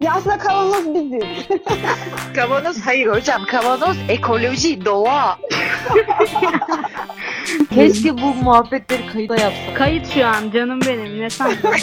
Ya aslında kavanoz biziz. Kavanoz hayır hocam. Kavanoz ekoloji, doğa. Keşke bu muhabbetleri kayıda yapsak. Kayıt şu an canım benim ne sandın?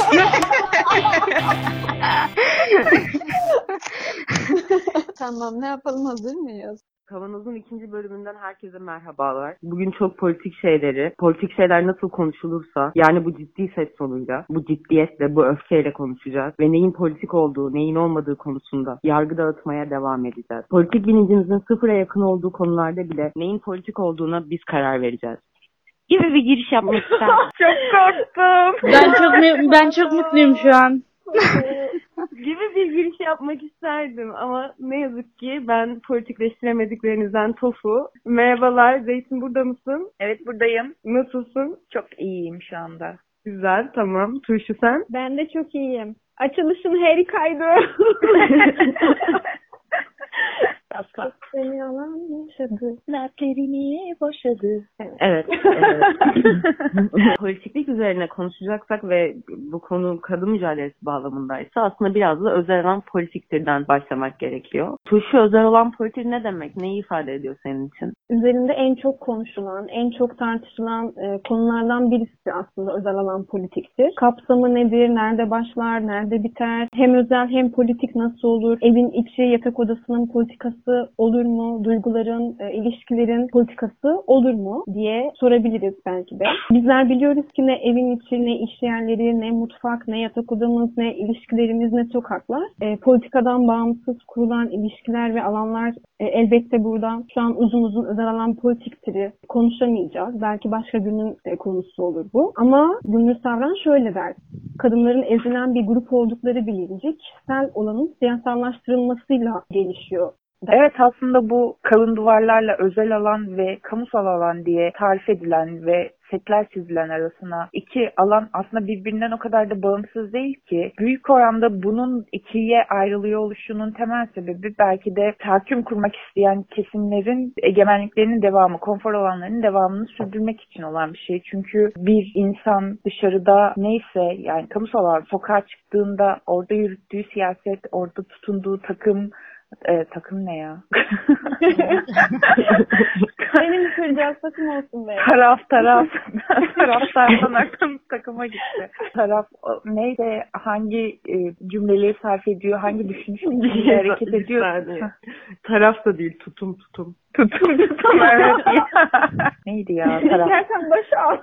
tamam ne yapalım hazır mıyız? Kavanoz'un ikinci bölümünden herkese merhabalar. Bugün çok politik şeyleri, politik şeyler nasıl konuşulursa, yani bu ciddi ses tonuyla, bu ciddiyetle, bu öfkeyle konuşacağız. Ve neyin politik olduğu, neyin olmadığı konusunda yargı dağıtmaya devam edeceğiz. Politik bilincimizin sıfıra yakın olduğu konularda bile neyin politik olduğuna biz karar vereceğiz. Gibi bir giriş yapmak. Çok korktum. ben çok ben çok mutluyum şu an. Gibi bir giriş yapmak isterdim ama ne yazık ki ben politikleştiremediklerinizden Tofu. Merhabalar, Zeytin burada mısın? Evet buradayım. Nasılsın? Çok iyiyim şu anda. Güzel, tamam. Turşu sen? Ben de çok iyiyim. Açılışın harikaydı. Asla. Seni yalan yaşadı. Dertlerini boşadı. Evet. evet. Politiklik üzerine konuşacaksak ve bu konu kadın mücadelesi bağlamındaysa aslında biraz da özel alan politiktirden başlamak gerekiyor. Turşu özel olan politik ne demek? Neyi ifade ediyor senin için? Üzerinde en çok konuşulan, en çok tartışılan e, konulardan birisi aslında özel alan politiktir. Kapsamı nedir? Nerede başlar? Nerede biter? Hem özel hem politik nasıl olur? Evin içi yatak odasının politikası olur mu? Duyguların, e, ilişkilerin politikası olur mu? diye sorabiliriz belki de. Bizler biliyoruz ki ne evin içi, ne iş yerleri, ne mutfak, ne yatak odamız, ne ilişkilerimiz, ne sokaklar. E, politikadan bağımsız kurulan ilişkiler ve alanlar e, elbette burada şu an uzun uzun özel alan politiktiri konuşamayacağız. Belki başka günün e, konusu olur bu. Ama Gülnur Savran şöyle der. Kadınların ezilen bir grup oldukları bilinci kişisel olanın siyasallaştırılmasıyla gelişiyor. Evet aslında bu kalın duvarlarla özel alan ve kamusal alan diye tarif edilen ve setler çizilen arasına iki alan aslında birbirinden o kadar da bağımsız değil ki. Büyük oranda bunun ikiye ayrılıyor oluşunun temel sebebi belki de tahakküm kurmak isteyen kesimlerin egemenliklerinin devamı, konfor alanlarının devamını sürdürmek için olan bir şey. Çünkü bir insan dışarıda neyse yani kamusal alan sokağa çıktığında orada yürüttüğü siyaset, orada tutunduğu takım e, takım ne ya? Benim kıracağız takım olsun be. taraf taraf. Taraftardan aklım takıma gitti. Taraf neyse hangi e, cümleleri sarf ediyor, hangi düşünüş biçimiyle hareket ediyor. Taraf da değil, tutum tutum. Tutum tutum evet. Neydi ya taraf? İstersen başa al.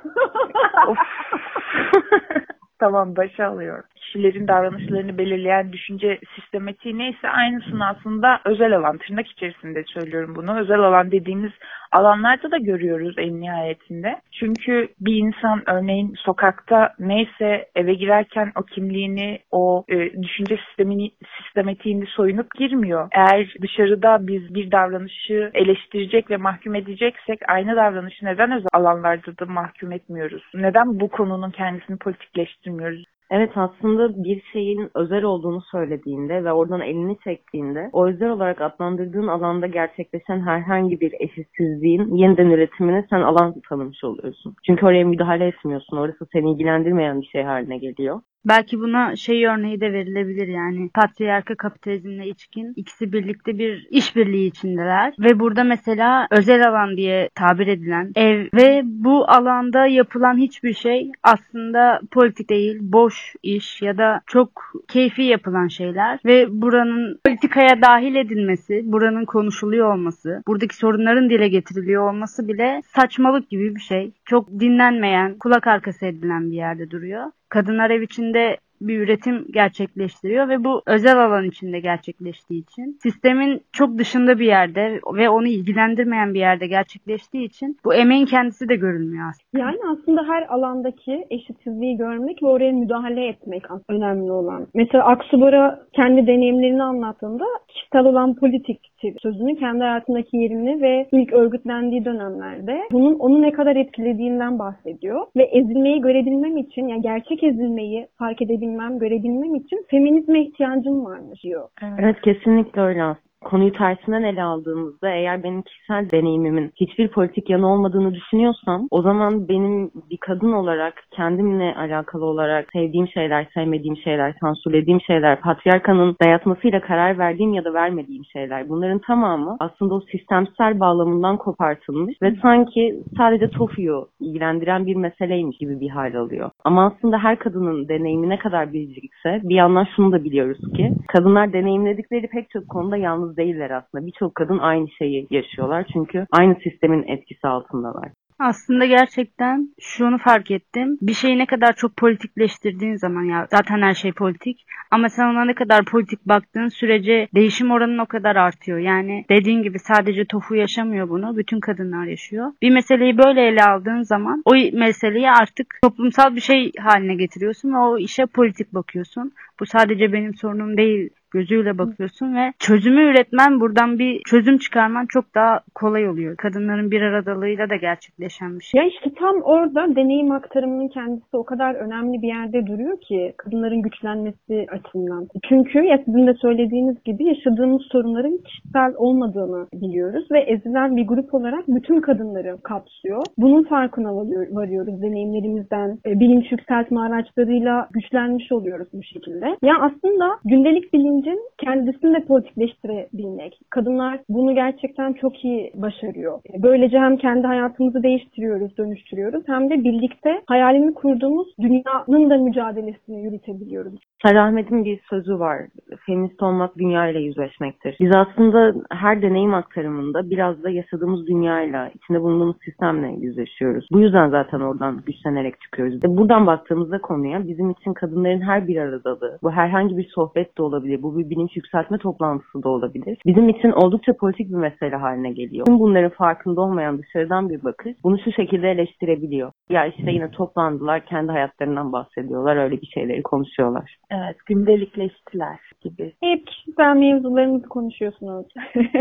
Tamam başa alıyorum. Kişilerin davranışlarını belirleyen düşünce sistematiği neyse aynısını aslında özel alan tırnak içerisinde söylüyorum bunu. Özel alan dediğimiz alanlarda da görüyoruz en nihayetinde. Çünkü bir insan örneğin sokakta neyse eve girerken o kimliğini, o e, düşünce sistemini, sistematiğini soyunup girmiyor. Eğer dışarıda biz bir davranışı eleştirecek ve mahkum edeceksek aynı davranışı neden özel alanlarda da mahkum etmiyoruz? Neden bu konunun kendisini politikleştirmiyoruz? Evet aslında bir şeyin özel olduğunu söylediğinde ve oradan elini çektiğinde o özel olarak adlandırdığın alanda gerçekleşen herhangi bir eşitsizliğin yeniden üretimine sen alan tanımış oluyorsun. Çünkü oraya müdahale etmiyorsun. Orası seni ilgilendirmeyen bir şey haline geliyor. Belki buna şey örneği de verilebilir yani. Patriarka kapitalizmle içkin ikisi birlikte bir işbirliği içindeler ve burada mesela özel alan diye tabir edilen ev ve bu alanda yapılan hiçbir şey aslında politik değil, boş iş ya da çok keyfi yapılan şeyler ve buranın politikaya dahil edilmesi, buranın konuşuluyor olması, buradaki sorunların dile getiriliyor olması bile saçmalık gibi bir şey. Çok dinlenmeyen, kulak arkası edilen bir yerde duruyor kadınlar ev içinde bir üretim gerçekleştiriyor ve bu özel alan içinde gerçekleştiği için sistemin çok dışında bir yerde ve onu ilgilendirmeyen bir yerde gerçekleştiği için bu emeğin kendisi de görülmüyor aslında. Yani aslında her alandaki eşitsizliği görmek ve oraya müdahale etmek önemli olan. Mesela Aksubar'a kendi deneyimlerini anlattığında kişisel olan politiktir sözünü kendi hayatındaki yerini ve ilk örgütlendiği dönemlerde bunun onu ne kadar etkilediğinden bahsediyor. Ve ezilmeyi görebilmem için yani gerçek ezilmeyi fark edebilmem, görebilmem için feminizme ihtiyacım varmış diyor. Evet kesinlikle öyle aslında. Konuyu tersinden ele aldığımızda eğer benim kişisel deneyimimin hiçbir politik yanı olmadığını düşünüyorsam o zaman benim bir kadın olarak kendimle alakalı olarak sevdiğim şeyler, sevmediğim şeyler, sansürlediğim şeyler, patriarkanın dayatmasıyla karar verdiğim ya da vermediğim şeyler bunların tamamı aslında o sistemsel bağlamından kopartılmış ve sanki sadece TOFU'yu ilgilendiren bir meseleymiş gibi bir hal alıyor. Ama aslında her kadının deneyimi ne kadar biricikse bir yandan şunu da biliyoruz ki kadınlar deneyimledikleri pek çok konuda yalnız değiller aslında. Birçok kadın aynı şeyi yaşıyorlar çünkü aynı sistemin etkisi altındalar. Aslında gerçekten şunu fark ettim. Bir şeyi ne kadar çok politikleştirdiğin zaman ya zaten her şey politik ama sen ona ne kadar politik baktığın sürece değişim oranın o kadar artıyor. Yani dediğin gibi sadece tofu yaşamıyor bunu. Bütün kadınlar yaşıyor. Bir meseleyi böyle ele aldığın zaman o meseleyi artık toplumsal bir şey haline getiriyorsun ve o işe politik bakıyorsun. Bu sadece benim sorunum değil gözüyle bakıyorsun ve çözümü üretmen buradan bir çözüm çıkarman çok daha kolay oluyor. Kadınların bir aradalığıyla da gerçekleşen bir şey. Ya işte tam orada deneyim aktarımının kendisi o kadar önemli bir yerde duruyor ki kadınların güçlenmesi açısından. Çünkü ya sizin de söylediğiniz gibi yaşadığımız sorunların kişisel olmadığını biliyoruz ve ezilen bir grup olarak bütün kadınları kapsıyor. Bunun farkına varıyoruz deneyimlerimizden. E, bilinç yükseltme araçlarıyla güçlenmiş oluyoruz bu şekilde. Ya aslında gündelik bilinci bilincin kendisini de politikleştirebilmek. Kadınlar bunu gerçekten çok iyi başarıyor. Böylece hem kendi hayatımızı değiştiriyoruz, dönüştürüyoruz hem de birlikte hayalini kurduğumuz dünyanın da mücadelesini yürütebiliyoruz. Sarı Ahmet'in bir sözü var. Feminist olmak dünya ile yüzleşmektir. Biz aslında her deneyim aktarımında biraz da yaşadığımız dünyayla, içinde bulunduğumuz sistemle yüzleşiyoruz. Bu yüzden zaten oradan güçlenerek çıkıyoruz. Buradan baktığımızda konuya bizim için kadınların her bir aradalığı, bu herhangi bir sohbet de olabilir, bu bir bilinç yükseltme toplantısı da olabilir. Bizim için oldukça politik bir mesele haline geliyor. Tüm bunların farkında olmayan dışarıdan bir bakış bunu şu şekilde eleştirebiliyor. Ya işte yine toplandılar, kendi hayatlarından bahsediyorlar, öyle bir şeyleri konuşuyorlar. Evet, gündelikleştiler gibi. Hep kişisel mevzularınızı konuşuyorsunuz.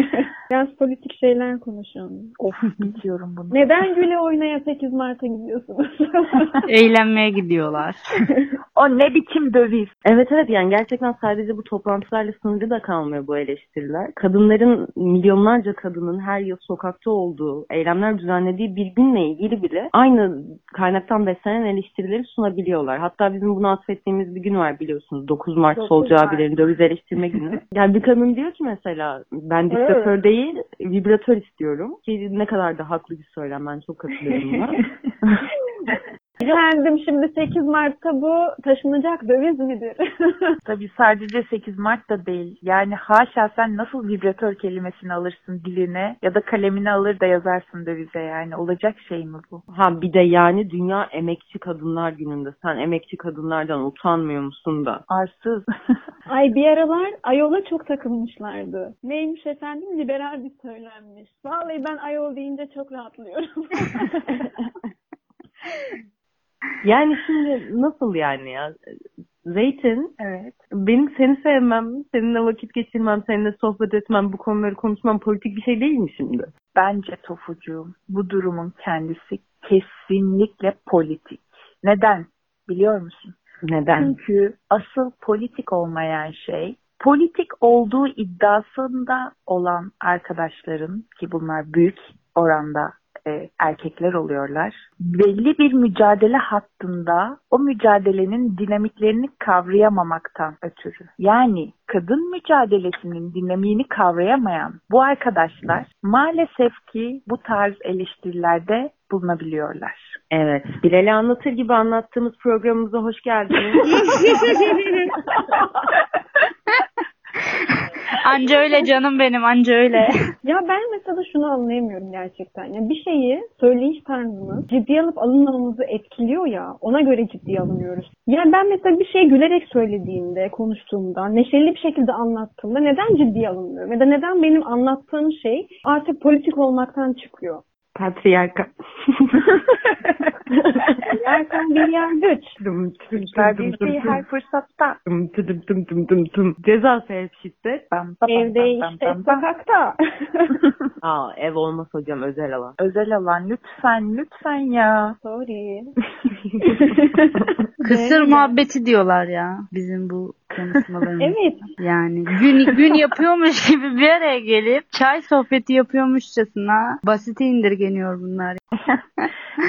Biraz politik şeyler konuşuyorsunuz. Of, bitiyorum bunu. Neden güle oynaya 8 Mart'a gidiyorsunuz? Eğlenmeye gidiyorlar. o ne biçim döviz? Evet evet yani gerçekten sadece bu toplantılarla sınırlı da kalmıyor bu eleştiriler. Kadınların, milyonlarca kadının her yıl sokakta olduğu, eylemler düzenlediği bir günle ilgili bile aynı kaynaktan beslenen eleştirileri sunabiliyorlar. Hatta bizim bunu atfettiğimiz bir gün var biliyorsunuz. 9 Mart 9 solcu abilerin döviz eleştirme günü. yani bir kadın diyor ki mesela ben diktatör evet. değil vibratör istiyorum. Ki ne kadar da haklı bir söylem ben çok katılıyorum buna. Efendim şimdi 8 Mart'ta bu taşınacak döviz midir? Tabii sadece 8 Mart da değil. Yani haşa sen nasıl vibratör kelimesini alırsın diline ya da kalemini alır da yazarsın dövize yani. Olacak şey mi bu? Ha bir de yani Dünya Emekçi Kadınlar Günü'nde sen emekçi kadınlardan utanmıyor musun da? Arsız. Ay bir aralar Ayol'a çok takılmışlardı. Neymiş efendim? Liberal bir söylenmiş. Vallahi ben Ayol deyince çok rahatlıyorum. Yani şimdi nasıl yani ya? Zeytin, evet. benim seni sevmem, seninle vakit geçirmem, seninle sohbet etmem, bu konuları konuşmam politik bir şey değil mi şimdi? Bence Tofucuğum, bu durumun kendisi kesinlikle politik. Neden? Biliyor musun? Neden? Çünkü asıl politik olmayan şey politik olduğu iddiasında olan arkadaşların ki bunlar büyük oranda e, erkekler oluyorlar. Belli bir mücadele hattında o mücadelenin dinamiklerini kavrayamamaktan ötürü. Yani kadın mücadelesinin dinamiğini kavrayamayan bu arkadaşlar maalesef ki bu tarz eleştirilerde bulunabiliyorlar. Evet. Bilal'i anlatır gibi anlattığımız programımıza hoş geldiniz. anca öyle canım benim anca öyle. ya ben mesela şunu anlayamıyorum gerçekten. Yani bir şeyi söyleyiş tarzını ciddiye alıp alınmamamızı etkiliyor ya ona göre ciddiye alınıyoruz. Yani ben mesela bir şey gülerek söylediğimde, konuştuğumda, neşeli bir şekilde anlattığımda neden ciddiye alınmıyorum? Ya da neden benim anlattığım şey artık politik olmaktan çıkıyor? Patriarka. Patriarka bir yargıç. Verdiği her fırsatta. Dım dım dım dım dım. Ceza sebep şiddet. Evde işte sokakta. Aa, ev olmaz hocam özel alan. Özel alan lütfen lütfen ya. Sorry. Kısır muhabbeti diyorlar ya bizim bu konuşmalarımız. Evet. Yani gün gün yapıyormuş gibi bir araya gelip çay sohbeti yapıyormuşçasına basite indirgeniyor bunlar.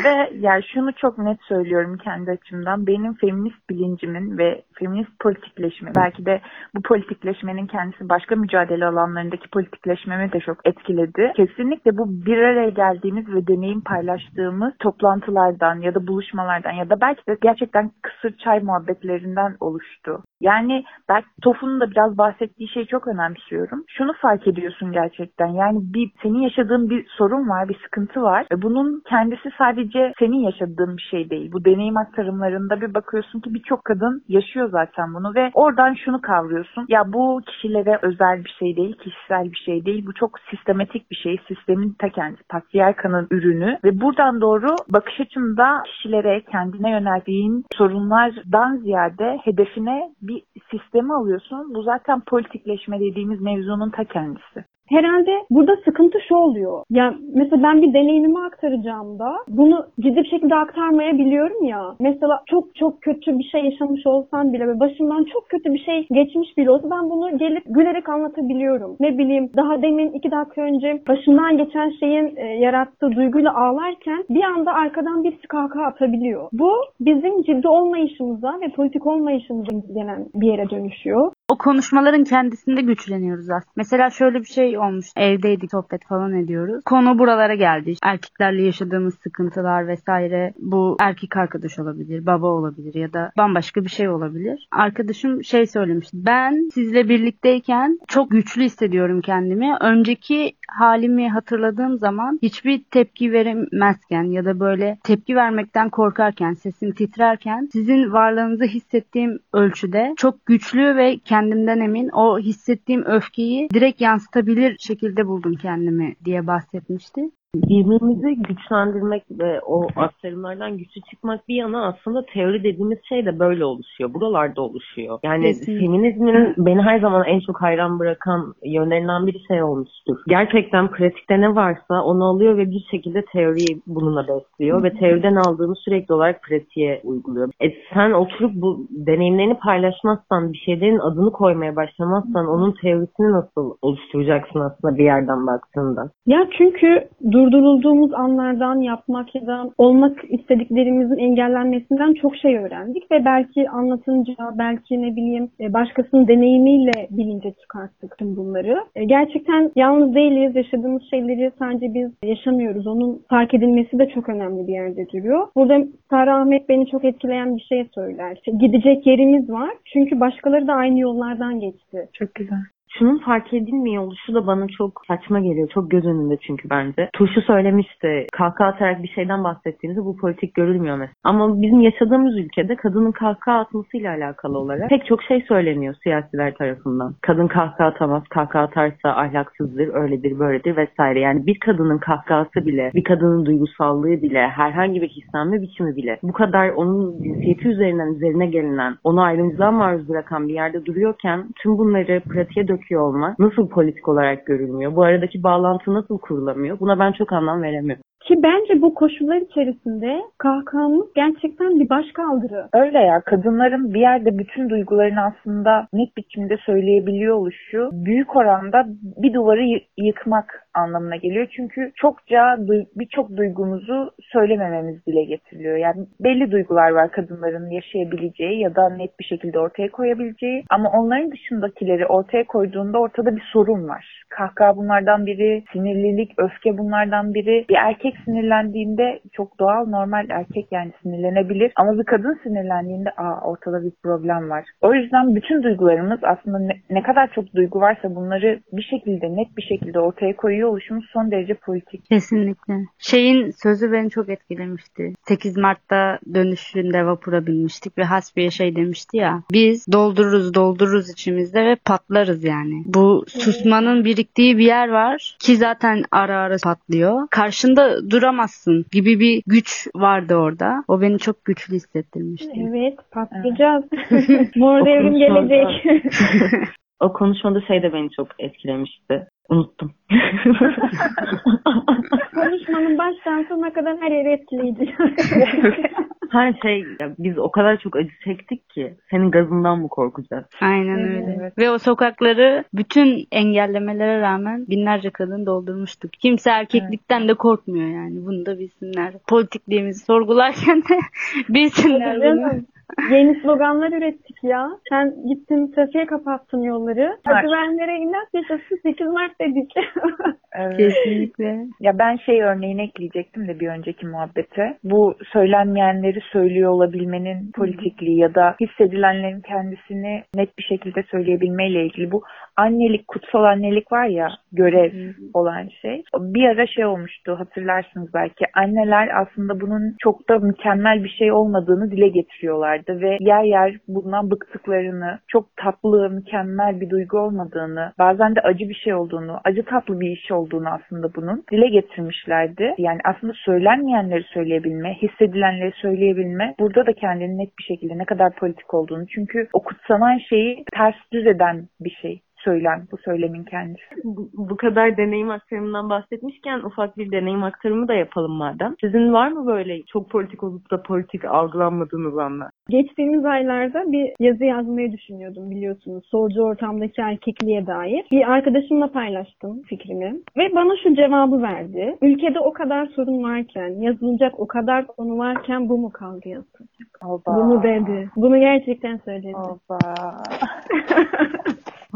Ve yani şunu çok net söylüyorum kendi açımdan. Benim feminist bilincimin ve feminist politikleşme belki de bu politikleşmenin kendisi başka mücadele alanlarındaki politikleşmemi de çok etkiledi. Kesinlikle bu bir araya geldiğimiz ve deneyim paylaştığımız toplantılardan ya da buluşmalardan ya da belki de gerçekten kısır çay muhabbetlerinden oluştu. Yani belki Tofun'un da biraz bahsettiği şeyi çok önemsiyorum. Şunu fark ediyorsun gerçekten. Yani bir senin yaşadığın bir sorun var, bir sıkıntı var. Ve bunun kendisi sadece senin yaşadığın bir şey değil. Bu deneyim aktarımlarında bir bakıyorsun ki birçok kadın yaşıyor zaten bunu ve oradan şunu kavruyorsun. Ya bu kişilere özel bir şey değil, kişisel bir şey değil. Bu çok sistematik bir şey. Sistemin ta kendisi, patriarkanın ürünü ve buradan doğru bakış açımda kişilere kendine yöneldiğin sorunlardan ziyade hedefine bir sistemi alıyorsun. Bu zaten politikleşme dediğimiz mevzunun ta kendisi. Herhalde burada sıkıntı şu oluyor. Ya mesela ben bir deneyimimi aktaracağım da bunu ciddi bir şekilde aktarmayabiliyorum ya. Mesela çok çok kötü bir şey yaşamış olsam bile ve başımdan çok kötü bir şey geçmiş bile olsa ben bunu gelip gülerek anlatabiliyorum. Ne bileyim daha demin iki dakika önce başımdan geçen şeyin e, yarattığı duyguyla ağlarken bir anda arkadan bir kahkaha atabiliyor. Bu bizim ciddi olmayışımıza ve politik olmayışımıza gelen bir yere dönüşüyor. O konuşmaların kendisinde güçleniyoruz aslında. Mesela şöyle bir şey olmuş. Evdeydik sohbet falan ediyoruz. Konu buralara geldi. Erkeklerle yaşadığımız sıkıntılar vesaire. Bu erkek arkadaş olabilir, baba olabilir ya da bambaşka bir şey olabilir. Arkadaşım şey söylemiş. Ben sizle birlikteyken çok güçlü hissediyorum kendimi. Önceki halimi hatırladığım zaman hiçbir tepki veremezken ya da böyle tepki vermekten korkarken, sesim titrerken sizin varlığınızı hissettiğim ölçüde çok güçlü ve kendimden emin o hissettiğim öfkeyi direkt yansıtabilir şekilde buldum kendimi diye bahsetmişti. Birbirimizi güçlendirmek ve o aktarımlardan güçlü çıkmak bir yana aslında teori dediğimiz şey de böyle oluşuyor. Buralarda oluşuyor. Yani Kesinlikle. feminizmin beni her zaman en çok hayran bırakan yönlerinden biri şey olmuştur. Gerçekten pratikte ne varsa onu alıyor ve bir şekilde teoriyi bununla besliyor ve teoriden aldığını sürekli olarak pratiğe uyguluyor. E sen oturup bu deneyimlerini paylaşmazsan, bir şeylerin adını koymaya başlamazsan onun teorisini nasıl oluşturacaksın aslında bir yerden baktığında? Ya çünkü durdurulduğumuz anlardan yapmak ya da olmak istediklerimizin engellenmesinden çok şey öğrendik ve belki anlatınca, belki ne bileyim e, başkasının deneyimiyle bilince çıkarttık tüm bunları. E, Gerçekten yalnız değiliz, yaşadığımız şeyleri sadece biz yaşamıyoruz. Onun fark edilmesi de çok önemli bir yerde duruyor. Burada Sara Ahmet beni çok etkileyen bir şey söyler. İşte Gidecek yerimiz var çünkü başkaları da aynı yollardan geçti. Çok güzel. Şunun fark edilmiyor oluşu da bana çok saçma geliyor. Çok göz önünde çünkü bence. Turşu söylemişti. Kahkaha atarak bir şeyden bahsettiğimizde bu politik görülmüyor mesela. Ama bizim yaşadığımız ülkede kadının kahkaha atmasıyla alakalı olarak pek çok şey söyleniyor siyasiler tarafından. Kadın kahkaha atamaz. Kahkaha atarsa ahlaksızdır, öyledir, böyledir vesaire. Yani bir kadının kahkahası bile, bir kadının duygusallığı bile, herhangi bir hislenme biçimi bile bu kadar onun cinsiyeti üzerinden üzerine gelinen, onu ayrımcılığa maruz bırakan bir yerde duruyorken tüm bunları pratiğe döküyor olmak nasıl politik olarak görülmüyor? Bu aradaki bağlantı nasıl kurulamıyor? Buna ben çok anlam veremiyorum. Ki bence bu koşullar içerisinde kahkahamız gerçekten bir başkaldırı. Öyle ya kadınların bir yerde bütün duygularını aslında net biçimde söyleyebiliyor oluşu büyük oranda bir duvarı yı- yıkmak anlamına geliyor. Çünkü çokça birçok duygumuzu söylemememiz dile getiriliyor. Yani belli duygular var kadınların yaşayabileceği ya da net bir şekilde ortaya koyabileceği ama onların dışındakileri ortaya koyduğunda ortada bir sorun var. Kahkaha bunlardan biri, sinirlilik, öfke bunlardan biri. Bir erkek sinirlendiğinde çok doğal, normal erkek yani sinirlenebilir. Ama bir kadın sinirlendiğinde aa ortada bir problem var. O yüzden bütün duygularımız aslında ne, ne kadar çok duygu varsa bunları bir şekilde net bir şekilde ortaya koyuyor oluşumuz son derece politik. Kesinlikle. Şeyin sözü beni çok etkilemişti. 8 Mart'ta dönüşünde vapura binmiştik ve Hasbiye şey demişti ya. Biz doldururuz doldururuz içimizde ve patlarız yani. Bu susmanın biriktiği bir yer var ki zaten ara ara patlıyor. Karşında duramazsın gibi bir güç vardı orada. O beni çok güçlü hissettirmişti. Evet, patlayacağız. Mor O devrim gelecek. O konuşmada şey de beni çok etkilemişti. Unuttum. Konuşmanın baştan sona kadar her yeri etkileyici. Sen şey ya biz o kadar çok acı çektik ki senin gazından mı korkacağız? Aynen Evet. öyle. Ve o sokakları bütün engellemelere rağmen binlerce kadın doldurmuştuk. Kimse erkeklikten de korkmuyor yani. Bunu da bilsinler. Politikliğimizi sorgularken de bilsinler bunu. Yeni sloganlar ürettik ya. Sen gittin trafiğe kapattın yolları. Acıvenlere inat yaşasın 8 Mart dedik. Evet. Kesinlikle. Ya ben şey örneğini ekleyecektim de bir önceki muhabbete. Bu söylenmeyenleri söylüyor olabilmenin politikliği ya da hissedilenlerin kendisini net bir şekilde söyleyebilmeyle ilgili bu annelik, kutsal annelik var ya görev olan şey. Bir ara şey olmuştu hatırlarsınız belki. Anneler aslında bunun çok da mükemmel bir şey olmadığını dile getiriyorlardı ve yer yer bundan bıktıklarını, çok tatlı, mükemmel bir duygu olmadığını, bazen de acı bir şey olduğunu, acı tatlı bir iş olduğunu aslında bunun dile getirmişlerdi. Yani aslında söylenmeyenleri söyleyebilme, hissedilenleri söyleyebilme burada da kendini net bir şekilde ne kadar politik olduğunu. Çünkü o kutsanan şeyi ters düz eden bir şey söylem, bu söylemin kendisi. Bu, bu kadar deneyim aktarımından bahsetmişken ufak bir deneyim aktarımı da yapalım madem. Sizin var mı böyle çok politik olup da politik algılanmadığınız anlar? Geçtiğimiz aylarda bir yazı yazmayı düşünüyordum biliyorsunuz. Solcu ortamdaki erkekliğe dair. Bir arkadaşımla paylaştım fikrimi. Ve bana şu cevabı verdi. Ülkede o kadar sorun varken, yazılacak o kadar konu varken bu mu kaldı yazılacak? Oba. Bunu dedi. Bunu gerçekten söyledi. Oba.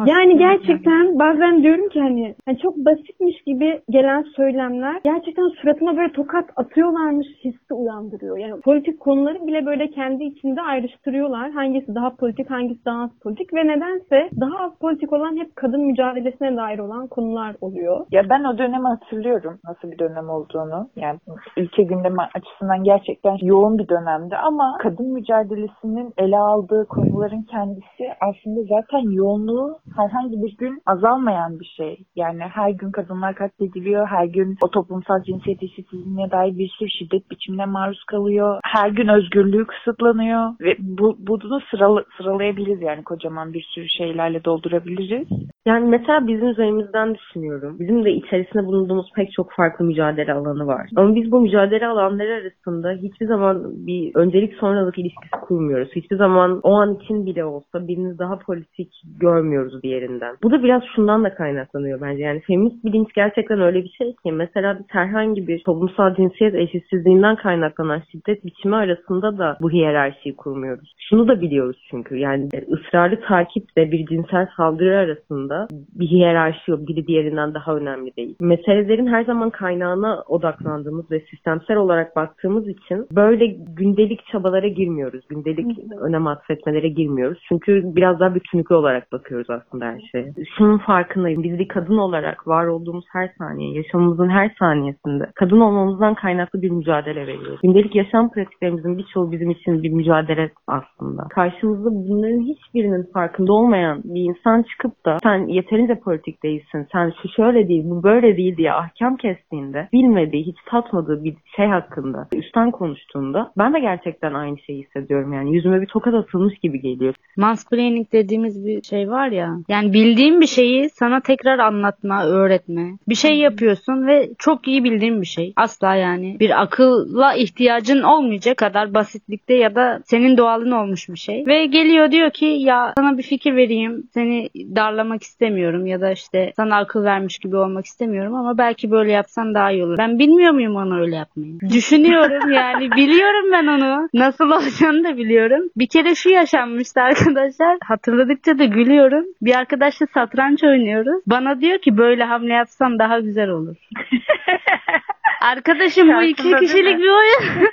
Yani gerçekten bazen diyorum ki hani, hani çok basitmiş gibi gelen söylemler gerçekten suratıma böyle tokat atıyorlarmış hissi uyandırıyor. Yani politik konuları bile böyle kendi içinde ayrıştırıyorlar. Hangisi daha politik, hangisi daha az politik ve nedense daha az politik olan hep kadın mücadelesine dair olan konular oluyor. Ya ben o dönemi hatırlıyorum nasıl bir dönem olduğunu. Yani ülke gündemi açısından gerçekten yoğun bir dönemdi ama kadın mücadelesinin ele aldığı konuların kendisi aslında zaten yoğunluğu herhangi bir gün azalmayan bir şey. Yani her gün kadınlar katlediliyor, her gün o toplumsal cinsiyet eşitsizliğine dair bir sürü şiddet biçimine maruz kalıyor. Her gün özgürlüğü kısıtlanıyor ve bu, bunu sıralı, sıralayabiliriz yani kocaman bir sürü şeylerle doldurabiliriz. Yani mesela bizim üzerimizden düşünüyorum. Bizim de içerisinde bulunduğumuz pek çok farklı mücadele alanı var. Ama biz bu mücadele alanları arasında hiçbir zaman bir öncelik sonralık ilişkisi kurmuyoruz. Hiçbir zaman o an için bile olsa birini daha politik görmüyoruz diğerinden. Bu da biraz şundan da kaynaklanıyor bence. Yani feminist bilinç gerçekten öyle bir şey ki mesela biz herhangi bir toplumsal cinsiyet eşitsizliğinden kaynaklanan şiddet biçimi arasında da bu hiyerarşiyi kurmuyoruz. Şunu da biliyoruz çünkü yani ısrarlı takiple bir cinsel saldırı arasında bir hiyerarşi yok. Biri diğerinden daha önemli değil. Meselelerin her zaman kaynağına odaklandığımız ve sistemsel olarak baktığımız için böyle gündelik çabalara girmiyoruz. Gündelik önem atfetmelere girmiyoruz. Çünkü biraz daha bütünlüklü olarak bakıyoruz aslında her şeye. Şunun farkındayım. Biz bir kadın olarak var olduğumuz her saniye, yaşamımızın her saniyesinde kadın olmamızdan kaynaklı bir mücadele veriyoruz. Gündelik yaşam pratiklerimizin birçoğu bizim için bir mücadele aslında. Karşımızda bunların hiçbirinin farkında olmayan bir insan çıkıp da sen yeterince politik değilsin, sen şu şöyle değil, bu böyle değil diye ahkam kestiğinde, bilmediği, hiç tatmadığı bir şey hakkında üstten konuştuğunda ben de gerçekten aynı şeyi hissediyorum. Yani yüzüme bir tokat atılmış gibi geliyor. Mansplaining dediğimiz bir şey var ya. Yani bildiğin bir şeyi sana tekrar anlatma, öğretme. Bir şey yapıyorsun ve çok iyi bildiğin bir şey. Asla yani bir akılla ihtiyacın olmayacak kadar basitlikte ya da senin doğalın olmuş bir şey. Ve geliyor diyor ki ya sana bir fikir vereyim. Seni darlamak istemiyorum ya da işte sana akıl vermiş gibi olmak istemiyorum ama belki böyle yapsan daha iyi olur. Ben bilmiyor muyum onu öyle yapmayı? Düşünüyorum yani biliyorum ben onu. Nasıl olacağını da biliyorum. Bir kere şu yaşanmıştı arkadaşlar. Hatırladıkça da gülüyorum. Bir arkadaşla satranç oynuyoruz. Bana diyor ki böyle hamle yapsam daha güzel olur. Arkadaşım bu iki kişilik mi? bir oyun.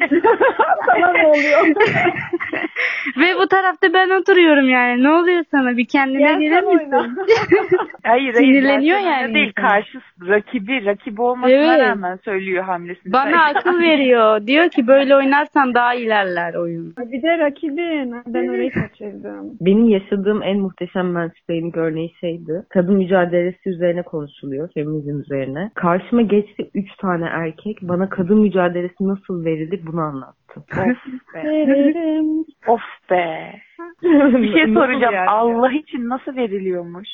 Sana ne oluyor? Ve bu tarafta ben oturuyorum yani. Ne oluyor sana? Bir kendine Gel gelir misin? Hayır, hayır. Sinirleniyor yani Değil. insan. Karşı rakibi, rakibi olmasına Evet. rağmen söylüyor hamlesini. Bana akıl veriyor. Diyor ki böyle oynarsan daha ilerler oyun. Bir de rakibin. Ben orayı kaçırdım. Benim yaşadığım en muhteşem mansplaining örneği şeydi. Kadın mücadelesi üzerine konuşuluyor. Feminizm üzerine. Karşıma geçti üç tane erkek. Bana kadın mücadelesi nasıl verilir bunu anlattı. Of be. Veririm. of be. Bir şey soracağım. yani? Allah için nasıl veriliyormuş?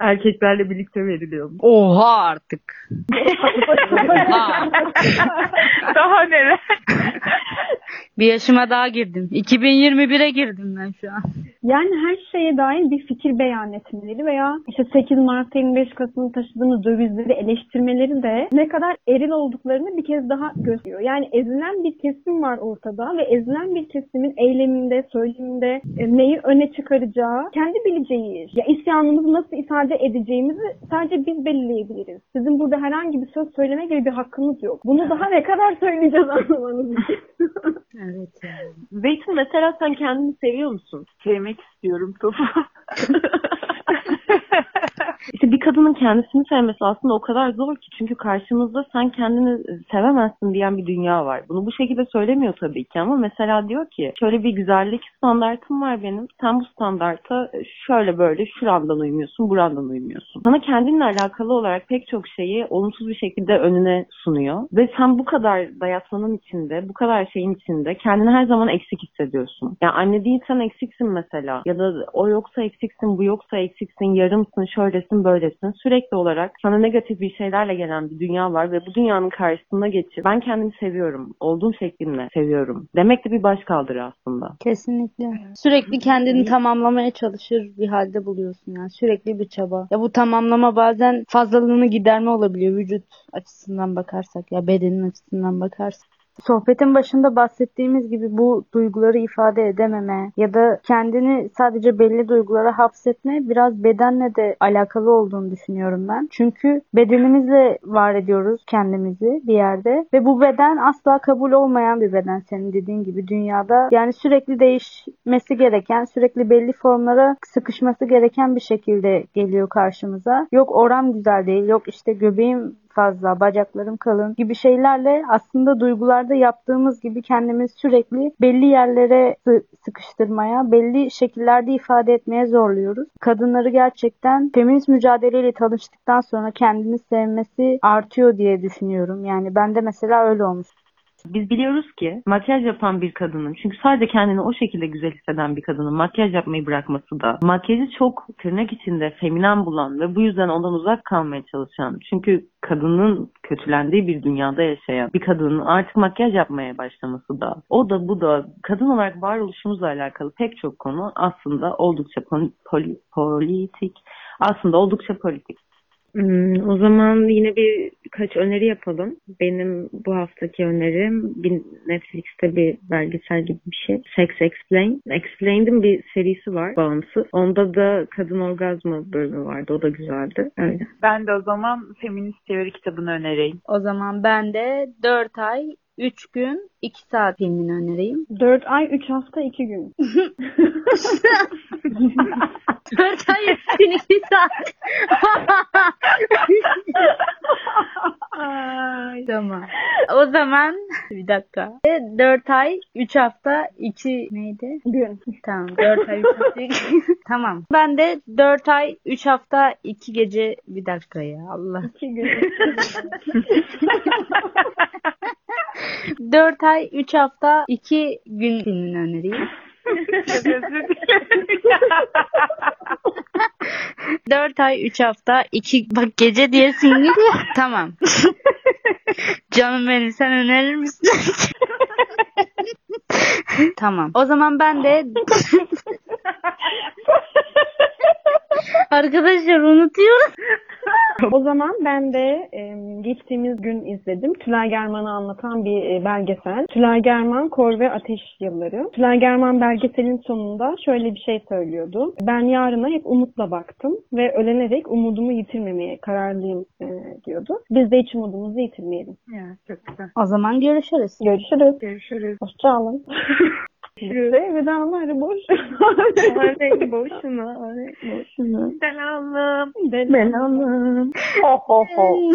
Erkeklerle birlikte veriliyor. Oha artık. Oha. Daha neler? Bir yaşıma daha girdim. 2021'e girdim ben şu an. Yani her şeye dair bir fikir beyan etmeleri veya işte 8 Mart 25 Kasım'ın taşıdığımız dövizleri eleştirmeleri de ne kadar eril olduklarını bir kez daha gösteriyor. Yani ezilen bir kesim var ortada ve ezilen bir kesimin eyleminde, söyleminde e, neyi öne çıkaracağı kendi bileceği iş. Ya isyanımızı nasıl ifade edeceğimizi sadece biz belirleyebiliriz. Sizin burada herhangi bir söz söyleme gibi bir hakkınız yok. Bunu daha ne kadar söyleyeceğiz anlamanız için. Evet. Zeytin mesela sen kendini seviyor musun? Sevmek istiyorum topu. İşte bir kadının kendisini sevmesi aslında o kadar zor ki. Çünkü karşımızda sen kendini sevemezsin diyen bir dünya var. Bunu bu şekilde söylemiyor tabii ki ama mesela diyor ki şöyle bir güzellik standartım var benim. Sen bu standarta şöyle böyle şurandan uymuyorsun, burandan uymuyorsun. Sana kendinle alakalı olarak pek çok şeyi olumsuz bir şekilde önüne sunuyor. Ve sen bu kadar dayatmanın içinde, bu kadar şeyin içinde kendini her zaman eksik hissediyorsun. Yani anne değilsen eksiksin mesela. Ya da o yoksa eksiksin, bu yoksa eksiksin, yarımsın, şöylesin, böylesin. Sürekli olarak sana negatif bir şeylerle gelen bir dünya var ve bu dünyanın karşısına geçip ben kendimi seviyorum, olduğum şeklimle seviyorum. Demek de bir başkaldırı aslında. Kesinlikle. Sürekli kendini tamamlamaya çalışır bir halde buluyorsun yani. Sürekli bir çaba. Ya bu tamamlama bazen fazlalığını giderme olabiliyor vücut açısından bakarsak ya bedenin açısından bakarsak. Sohbetin başında bahsettiğimiz gibi bu duyguları ifade edememe ya da kendini sadece belli duygulara hapsetme biraz bedenle de alakalı olduğunu düşünüyorum ben. Çünkü bedenimizle var ediyoruz kendimizi bir yerde ve bu beden asla kabul olmayan bir beden senin dediğin gibi dünyada. Yani sürekli değişmesi gereken, sürekli belli formlara sıkışması gereken bir şekilde geliyor karşımıza. Yok oram güzel değil, yok işte göbeğim fazla, bacaklarım kalın gibi şeylerle aslında duygularda yaptığımız gibi kendimiz sürekli belli yerlere sı- sıkıştırmaya, belli şekillerde ifade etmeye zorluyoruz. Kadınları gerçekten feminist mücadeleyle tanıştıktan sonra kendini sevmesi artıyor diye düşünüyorum. Yani bende mesela öyle olmuş. Biz biliyoruz ki makyaj yapan bir kadının çünkü sadece kendini o şekilde güzel hisseden bir kadının makyaj yapmayı bırakması da makyajı çok tırnak içinde feminen bulan ve bu yüzden ondan uzak kalmaya çalışan çünkü kadının kötülendiği bir dünyada yaşayan bir kadının artık makyaj yapmaya başlaması da o da bu da kadın olarak varoluşumuzla alakalı pek çok konu aslında oldukça poli- poli- politik aslında oldukça politik. Hmm, o zaman yine bir birkaç öneri yapalım. Benim bu haftaki önerim bir Netflix'te bir belgesel gibi bir şey. Sex Explain. Explained'in bir serisi var bağımsız. Onda da kadın orgazmı bölümü vardı. O da güzeldi. Öyle. Ben de o zaman feminist teori kitabını önereyim. O zaman ben de 4 ay 3 gün 2 saat filmini önereyim. 4 ay 3 hafta 2 gün. 4 ay 3 gün 2 saat. tamam. O zaman bir dakika. 4 ay 3 hafta 2 neydi? Gün. Tamam 4 ay 3 hafta 2 Tamam. Ben de 4 ay 3 hafta 2 gece bir dakika ya Allah. 2 gün. 4 ay 3 hafta 2 gün. Özür dilerim. 4 ay 3 hafta 2 bak gece diyesin geliyor. tamam. Canım benim sen önerir misin? tamam. O zaman ben de Arkadaşlar unutuyorum. O zaman ben de e, geçtiğimiz gün izledim. Tülay German'ı anlatan bir e, belgesel. Tülay German, Kor ve Ateş Yılları. Tülay German belgeselin sonunda şöyle bir şey söylüyordu. Ben yarına hep umutla baktım ve ölene dek umudumu yitirmemeye kararlıyım e, diyordu. Biz de hiç umudumuzu yitirmeyelim. Ya, çok güzel. O zaman görüşürüz. Görüşürüz. Görüşürüz. Hoşçakalın. Ve vedalar boş. Ay, boşuna, ay, boşuna. Selamım. Belalım. Ho ho ho.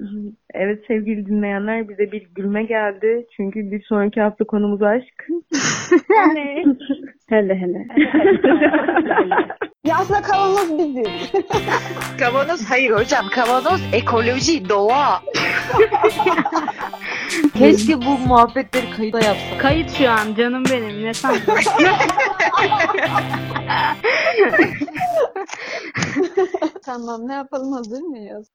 Evet sevgili dinleyenler bize bir gülme geldi. Çünkü bir sonraki hafta konumuz aşk. hele hele. Ya aslında kavanoz biziz. Kavanoz hayır hocam. Kavanoz ekoloji, doğa. Keşke bu muhabbetleri kayıda yapsak. Kayıt şu an canım benim ne sandın? tamam ne yapalım hazır mıyız?